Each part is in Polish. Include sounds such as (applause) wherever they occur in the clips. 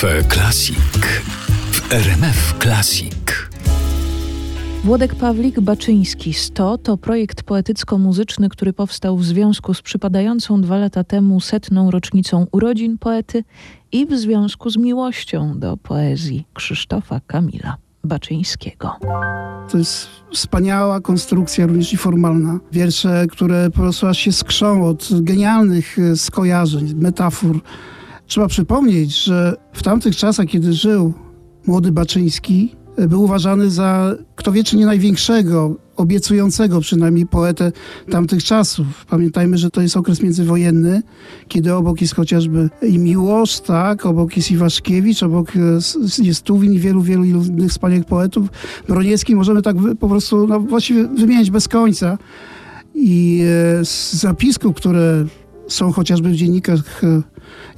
Cafe Classic w RMF Classic. Włodek Pawlik Baczyński 100 to projekt poetycko-muzyczny, który powstał w związku z przypadającą dwa lata temu setną rocznicą urodzin poety i w związku z miłością do poezji Krzysztofa Kamila Baczyńskiego. To jest wspaniała konstrukcja, również i formalna. Wiersze, które po prostu aż się skrzą od genialnych e, skojarzeń, metafor. Trzeba przypomnieć, że w tamtych czasach, kiedy żył młody Baczyński, e, był uważany za, kto wie, czy nie największego, obiecującego przynajmniej poetę tamtych czasów. Pamiętajmy, że to jest okres międzywojenny, kiedy obok jest chociażby i Miłosz, tak, obok jest Iwaszkiewicz, obok jest Tuwin i wielu, wielu innych wspaniałych poetów. Broniecki możemy tak po prostu no, właściwie wymieniać bez końca. I e, z zapisków, które są chociażby w dziennikach e,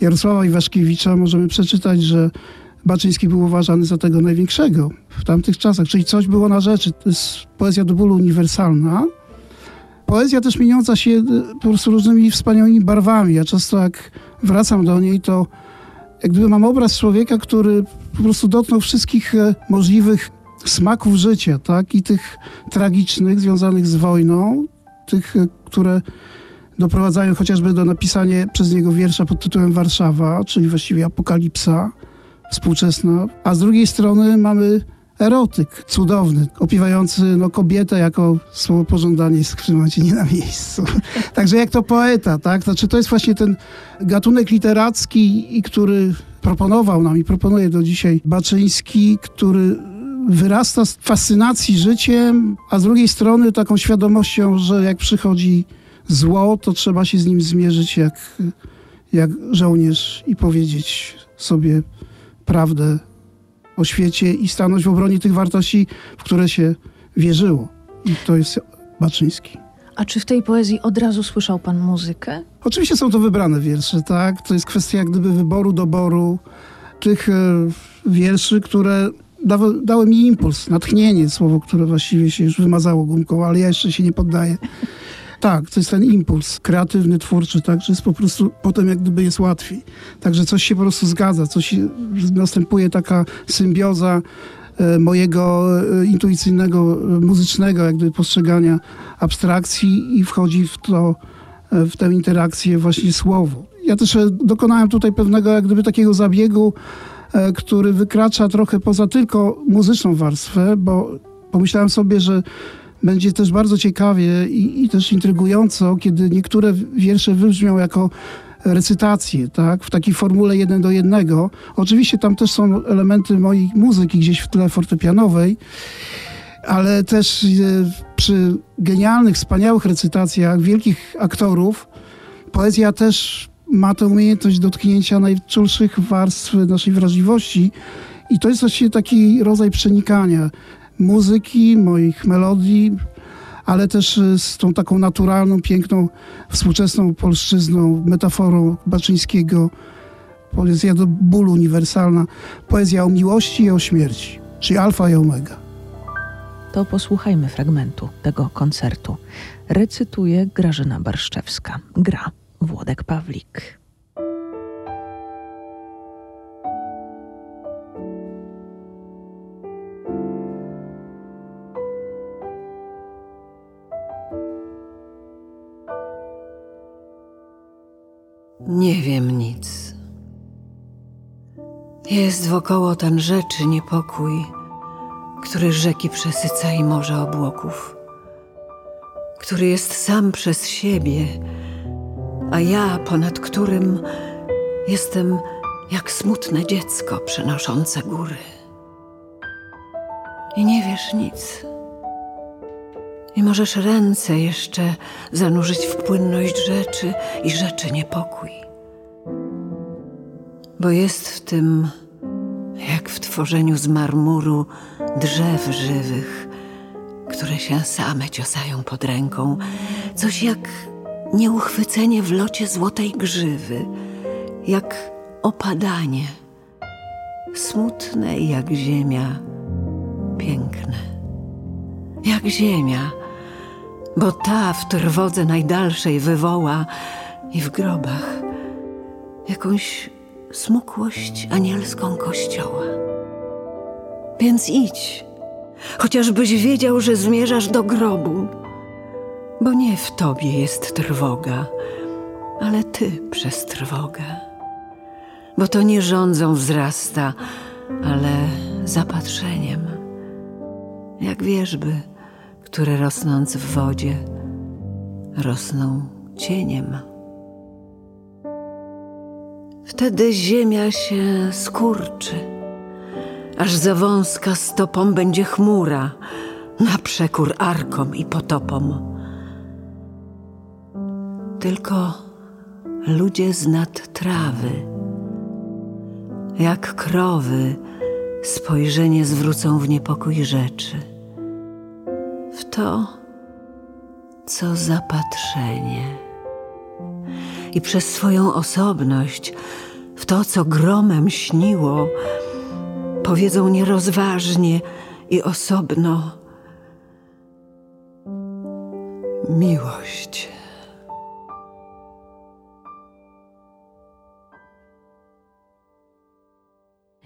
Jarosława Iwaszkiewicza, możemy przeczytać, że Baczyński był uważany za tego największego w tamtych czasach, czyli coś było na rzeczy. To jest poezja do bólu uniwersalna. Poezja też mieniąca się e, po prostu różnymi wspaniałymi barwami. Ja często jak wracam do niej, to jak gdyby mam obraz człowieka, który po prostu dotknął wszystkich e, możliwych smaków życia, tak? I tych tragicznych, związanych z wojną, tych, e, które doprowadzają chociażby do napisania przez niego wiersza pod tytułem Warszawa, czyli właściwie apokalipsa współczesna, a z drugiej strony mamy erotyk cudowny, opiewający no, kobietę jako słowo pożądanie jest nie na miejscu. (laughs) Także jak to poeta, tak? Znaczy to jest właśnie ten gatunek literacki, który proponował nam i proponuje do dzisiaj Baczyński, który wyrasta z fascynacji życiem, a z drugiej strony taką świadomością, że jak przychodzi zło, to trzeba się z nim zmierzyć jak, jak żołnierz i powiedzieć sobie prawdę o świecie i stanąć w obronie tych wartości, w które się wierzyło. I to jest Baczyński. A czy w tej poezji od razu słyszał pan muzykę? Oczywiście są to wybrane wiersze, tak? To jest kwestia jak gdyby wyboru, doboru tych e, wierszy, które dały, dały mi impuls, natchnienie, słowo, które właściwie się już wymazało gumką, ale ja jeszcze się nie poddaję. Tak, to jest ten impuls kreatywny, twórczy, tak, że jest po prostu potem jak gdyby jest łatwiej. Także coś się po prostu zgadza, coś następuje taka symbioza e, mojego e, intuicyjnego, e, muzycznego jak gdyby postrzegania abstrakcji i wchodzi w to, w tę interakcję właśnie słowo. Ja też dokonałem tutaj pewnego jak gdyby takiego zabiegu, który wykracza trochę poza tylko muzyczną warstwę, bo pomyślałem sobie, że będzie też bardzo ciekawie i, i też intrygująco, kiedy niektóre wiersze wybrzmią jako recytacje, tak, w takiej formule jeden do jednego. Oczywiście tam też są elementy mojej muzyki gdzieś w tle fortepianowej, ale też e, przy genialnych, wspaniałych recytacjach wielkich aktorów poezja też ma tę umiejętność dotknięcia najczulszych warstw naszej wrażliwości i to jest właśnie taki rodzaj przenikania muzyki, moich melodii, ale też e, z tą taką naturalną, piękną, współczesną polszczyzną, metaforą Baczyńskiego. Poezja do bólu uniwersalna, poezja o miłości i o śmierci, czyli alfa i omega. To posłuchajmy fragmentu tego koncertu. Recytuje Grażyna Barszczewska. Gra Włodek Pawlik. Nie wiem nic. Jest wokoło ten rzeczy niepokój, który rzeki przesyca i morze obłoków, który jest sam przez siebie, a ja ponad którym jestem jak smutne dziecko przenoszące góry. I nie wiesz nic. I możesz ręce jeszcze zanurzyć w płynność rzeczy i rzeczy niepokój. Bo jest w tym, jak w tworzeniu z marmuru drzew żywych, które się same ciosają pod ręką, coś jak nieuchwycenie w locie złotej grzywy, jak opadanie, smutne jak ziemia, piękne, jak ziemia. Bo ta w trwodze najdalszej wywoła i w grobach jakąś smukłość anielską kościoła. Więc idź, chociażbyś wiedział, że zmierzasz do grobu, bo nie w tobie jest trwoga, ale ty przez trwogę. Bo to nie rządzą wzrasta, ale zapatrzeniem, jak wierzby, które rosnąc w wodzie, rosną cieniem. Wtedy ziemia się skurczy, aż za wąska stopą będzie chmura, na przekór arkom i potopom. Tylko ludzie z nad trawy, jak krowy, spojrzenie zwrócą w niepokój rzeczy. W to, co zapatrzenie i przez swoją osobność, w to, co gromem śniło, powiedzą nierozważnie i osobno miłość.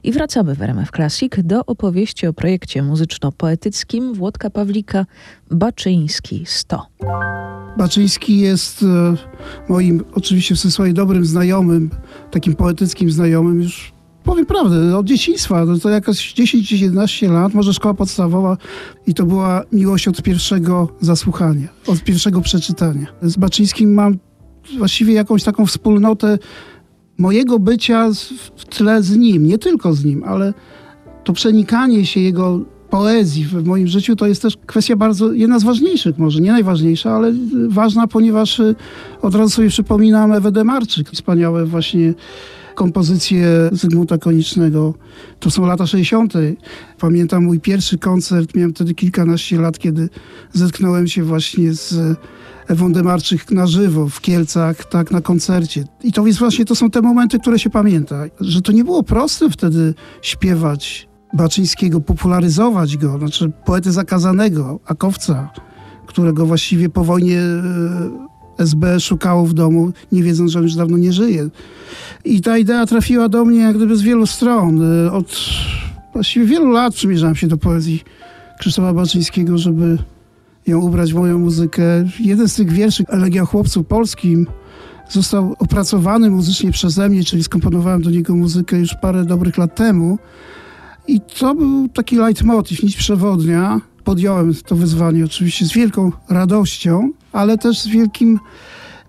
I wracamy w RMF Classic do opowieści o projekcie muzyczno-poetyckim Włodka Pawlika Baczyński 100. Baczyński jest e, moim oczywiście w sensie dobrym znajomym, takim poetyckim znajomym już powiem prawdę, od dzieciństwa, to, to jakoś 10-11 lat, może szkoła podstawowa i to była miłość od pierwszego zasłuchania, od pierwszego przeczytania. Z Baczyńskim mam właściwie jakąś taką wspólnotę mojego bycia w tle z nim, nie tylko z nim, ale to przenikanie się jego poezji w moim życiu to jest też kwestia bardzo, jedna z ważniejszych, może nie najważniejsza, ale ważna, ponieważ y, od razu sobie przypominam Ewę Demarczyk, wspaniałe właśnie kompozycje Zygmunta Konicznego. To są lata 60. Pamiętam mój pierwszy koncert, miałem wtedy kilkanaście lat, kiedy zetknąłem się właśnie z Ewą Demarczyk na żywo w Kielcach, tak, na koncercie. I to jest właśnie, to są te momenty, które się pamięta. Że to nie było proste wtedy śpiewać Baczyńskiego, popularyzować go, znaczy poety zakazanego, Akowca, którego właściwie po wojnie e, SB szukało w domu, nie wiedząc, że on już dawno nie żyje. I ta idea trafiła do mnie jak gdyby z wielu stron. E, od właściwie wielu lat przymierzałem się do poezji Krzysztofa Baczyńskiego, żeby ją ubrać w moją muzykę. Jeden z tych wierszy Elegia Chłopcu Polskim został opracowany muzycznie przeze mnie, czyli skomponowałem do niego muzykę już parę dobrych lat temu. I to był taki leitmotiv, nić przewodnia. Podjąłem to wyzwanie oczywiście z wielką radością, ale też z wielkim,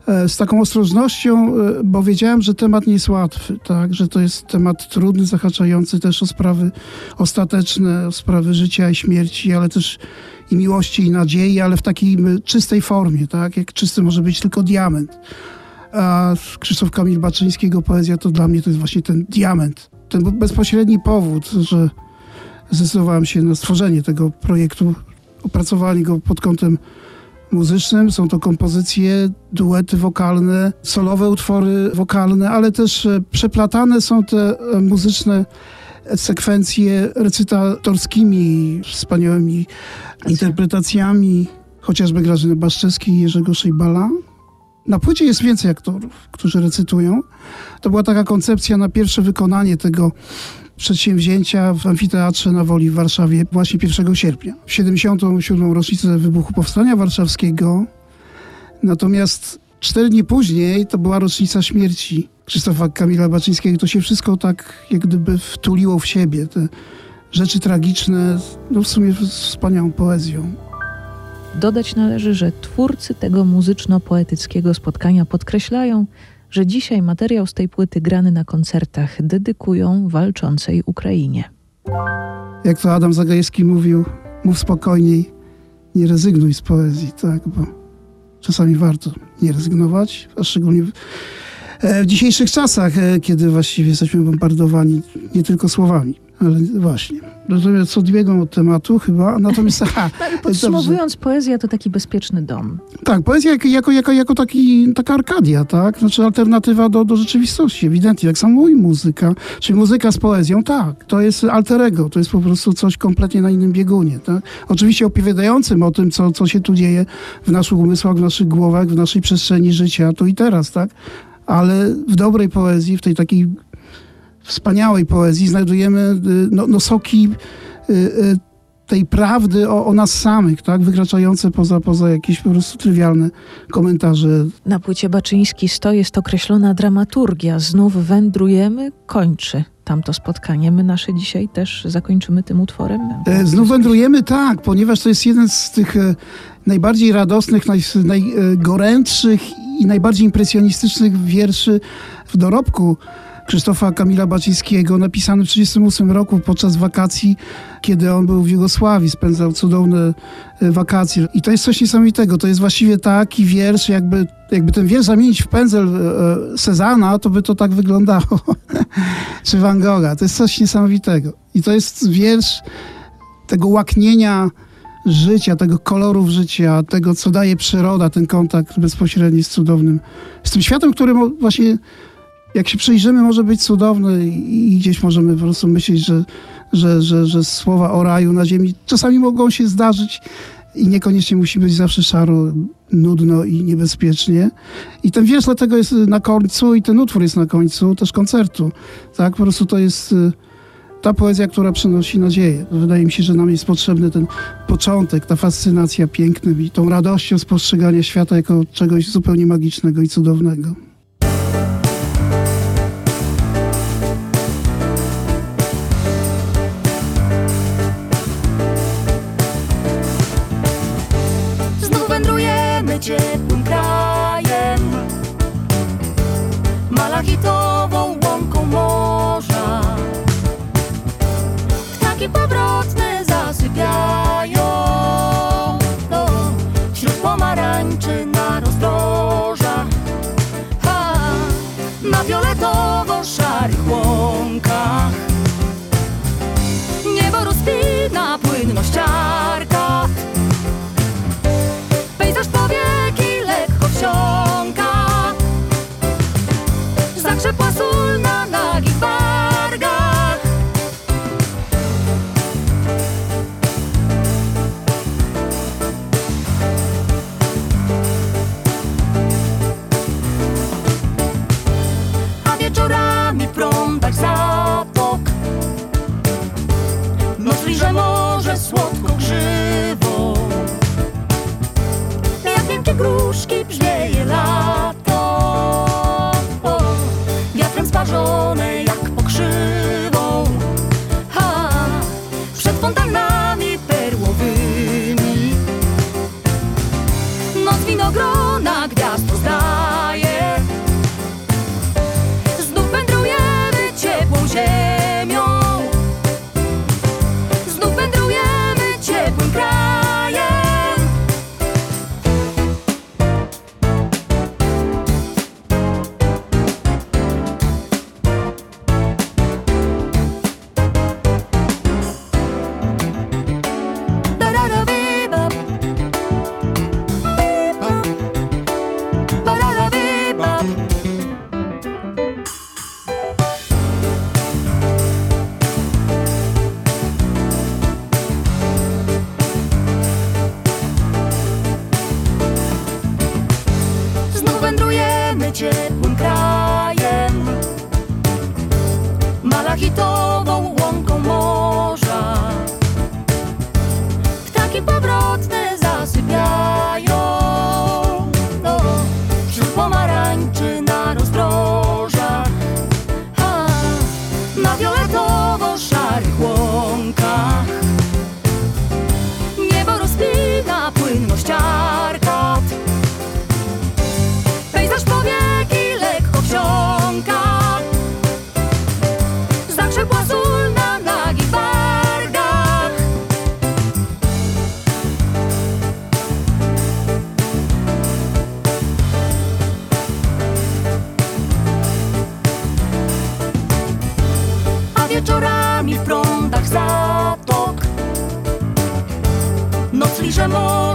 e, z taką ostrożnością, e, bo wiedziałem, że temat nie jest łatwy, tak? że to jest temat trudny, zahaczający też o sprawy ostateczne, o sprawy życia i śmierci, ale też i miłości i nadziei, ale w takiej czystej formie, tak? jak czysty może być tylko diament. A Krzysztof Kamil Baczyńskiego poezja to dla mnie to jest właśnie ten diament ten bezpośredni powód, że zdecydowałem się na stworzenie tego projektu, opracowanie go pod kątem muzycznym. Są to kompozycje, duety wokalne, solowe utwory wokalne, ale też e, przeplatane są te e, muzyczne sekwencje recytatorskimi, wspaniałymi interpretacjami, chociażby Grażyny Baszczewskiej i Jerzego Szejbala. Na płycie jest więcej aktorów, którzy recytują. To była taka koncepcja na pierwsze wykonanie tego przedsięwzięcia w Amfiteatrze na Woli w Warszawie właśnie 1 sierpnia, w 77. rocznicę wybuchu Powstania Warszawskiego. Natomiast cztery dni później to była rocznica śmierci Krzysztofa Kamila Baczyńskiego. To się wszystko tak jak gdyby wtuliło w siebie. Te rzeczy tragiczne, no w sumie z wspaniałą poezją. Dodać należy, że twórcy tego muzyczno-poetyckiego spotkania podkreślają, że dzisiaj materiał z tej płyty grany na koncertach dedykują walczącej Ukrainie. Jak to Adam Zagajewski mówił, mów spokojniej, nie rezygnuj z poezji, tak, bo czasami warto nie rezygnować, a szczególnie w, e, w dzisiejszych czasach, e, kiedy właściwie jesteśmy bombardowani nie tylko słowami, ale właśnie. Natomiast odbiegam od tematu chyba, natomiast... (laughs) Aha, ale podsumowując, poezja to taki bezpieczny dom. Tak, poezja jako, jako, jako taki, taka arkadia, tak? Znaczy alternatywa do, do rzeczywistości, ewidentnie. Tak samo i muzyka, czyli muzyka z poezją, tak. To jest alterego, to jest po prostu coś kompletnie na innym biegunie, tak? Oczywiście opowiadającym o tym, co, co się tu dzieje w naszych umysłach, w naszych głowach, w naszej przestrzeni życia, tu i teraz, tak? Ale w dobrej poezji, w tej takiej wspaniałej poezji znajdujemy y, no, no soki y, y, tej prawdy o, o, nas samych, tak? wykraczające poza, poza jakieś po prostu trywialne komentarze. Na płycie Baczyński 100 jest określona dramaturgia. Znów wędrujemy, kończy tamto spotkanie. My nasze dzisiaj też zakończymy tym utworem. E, znów wędrujemy, tak, ponieważ to jest jeden z tych e, najbardziej radosnych, naj, najgorętszych i najbardziej impresjonistycznych wierszy w dorobku Krzysztofa Kamila Baczyńskiego, napisany w 1938 roku podczas wakacji, kiedy on był w Jugosławii, spędzał cudowne e, wakacje. I to jest coś niesamowitego. To jest właściwie taki wiersz, jakby, jakby ten wiersz zamienić w pędzel e, Sezana, to by to tak wyglądało. (laughs) Czy Van Gogha. To jest coś niesamowitego. I to jest wiersz tego łaknienia życia, tego kolorów życia, tego, co daje przyroda, ten kontakt bezpośredni z cudownym, z tym światem, który właśnie jak się przyjrzymy, może być cudowny i gdzieś możemy po prostu myśleć, że, że, że, że słowa o raju na ziemi czasami mogą się zdarzyć i niekoniecznie musi być zawsze szaro, nudno i niebezpiecznie. I ten wiersz dlatego jest na końcu i ten utwór jest na końcu też koncertu. Tak, po prostu to jest y, ta poezja, która przynosi nadzieję. Wydaje mi się, że nam jest potrzebny ten początek, ta fascynacja pięknym i tą radością spostrzegania świata jako czegoś zupełnie magicznego i cudownego.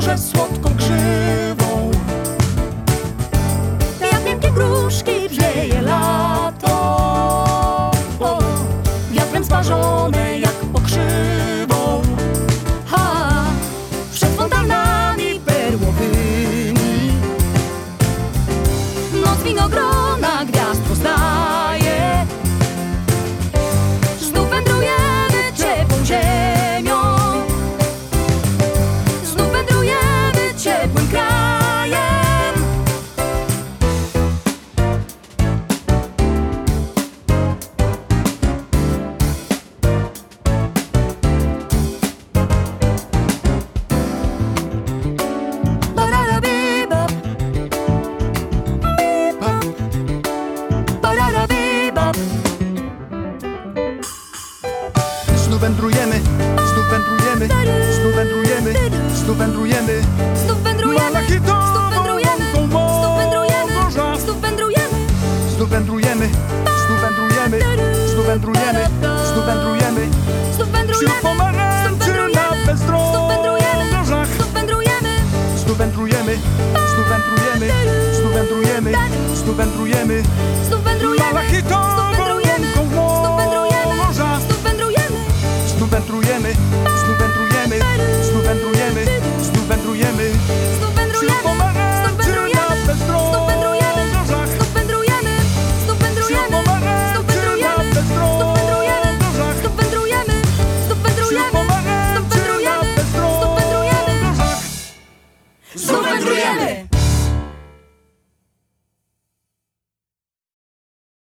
Morze słodką krzywą. Jak miękkie gruszki brzmieje lato. Wiatrem sparzone jak pokrzywą. Ha, Przed fontannami perłowymi. Noc winogrona wędrujemy, znów wędrujemy, znów wędrujemy, znów wędrujemy. Znów wędrujemy, znów wędrujemy, znów wędrujemy, znów wędrujemy, Znów wędrujemy, znów wędrujemy, znów wędrujemy, znów wędrujemy. znów wędrujemy, Wśród pomarańczy znów wędrujemy, znów wędrujemy, znów wędrujemy, Znów wędrujemy, znów wędrujemy, znów wędrujemy, znów wędrujemy. znów wędrujemy, Malachitową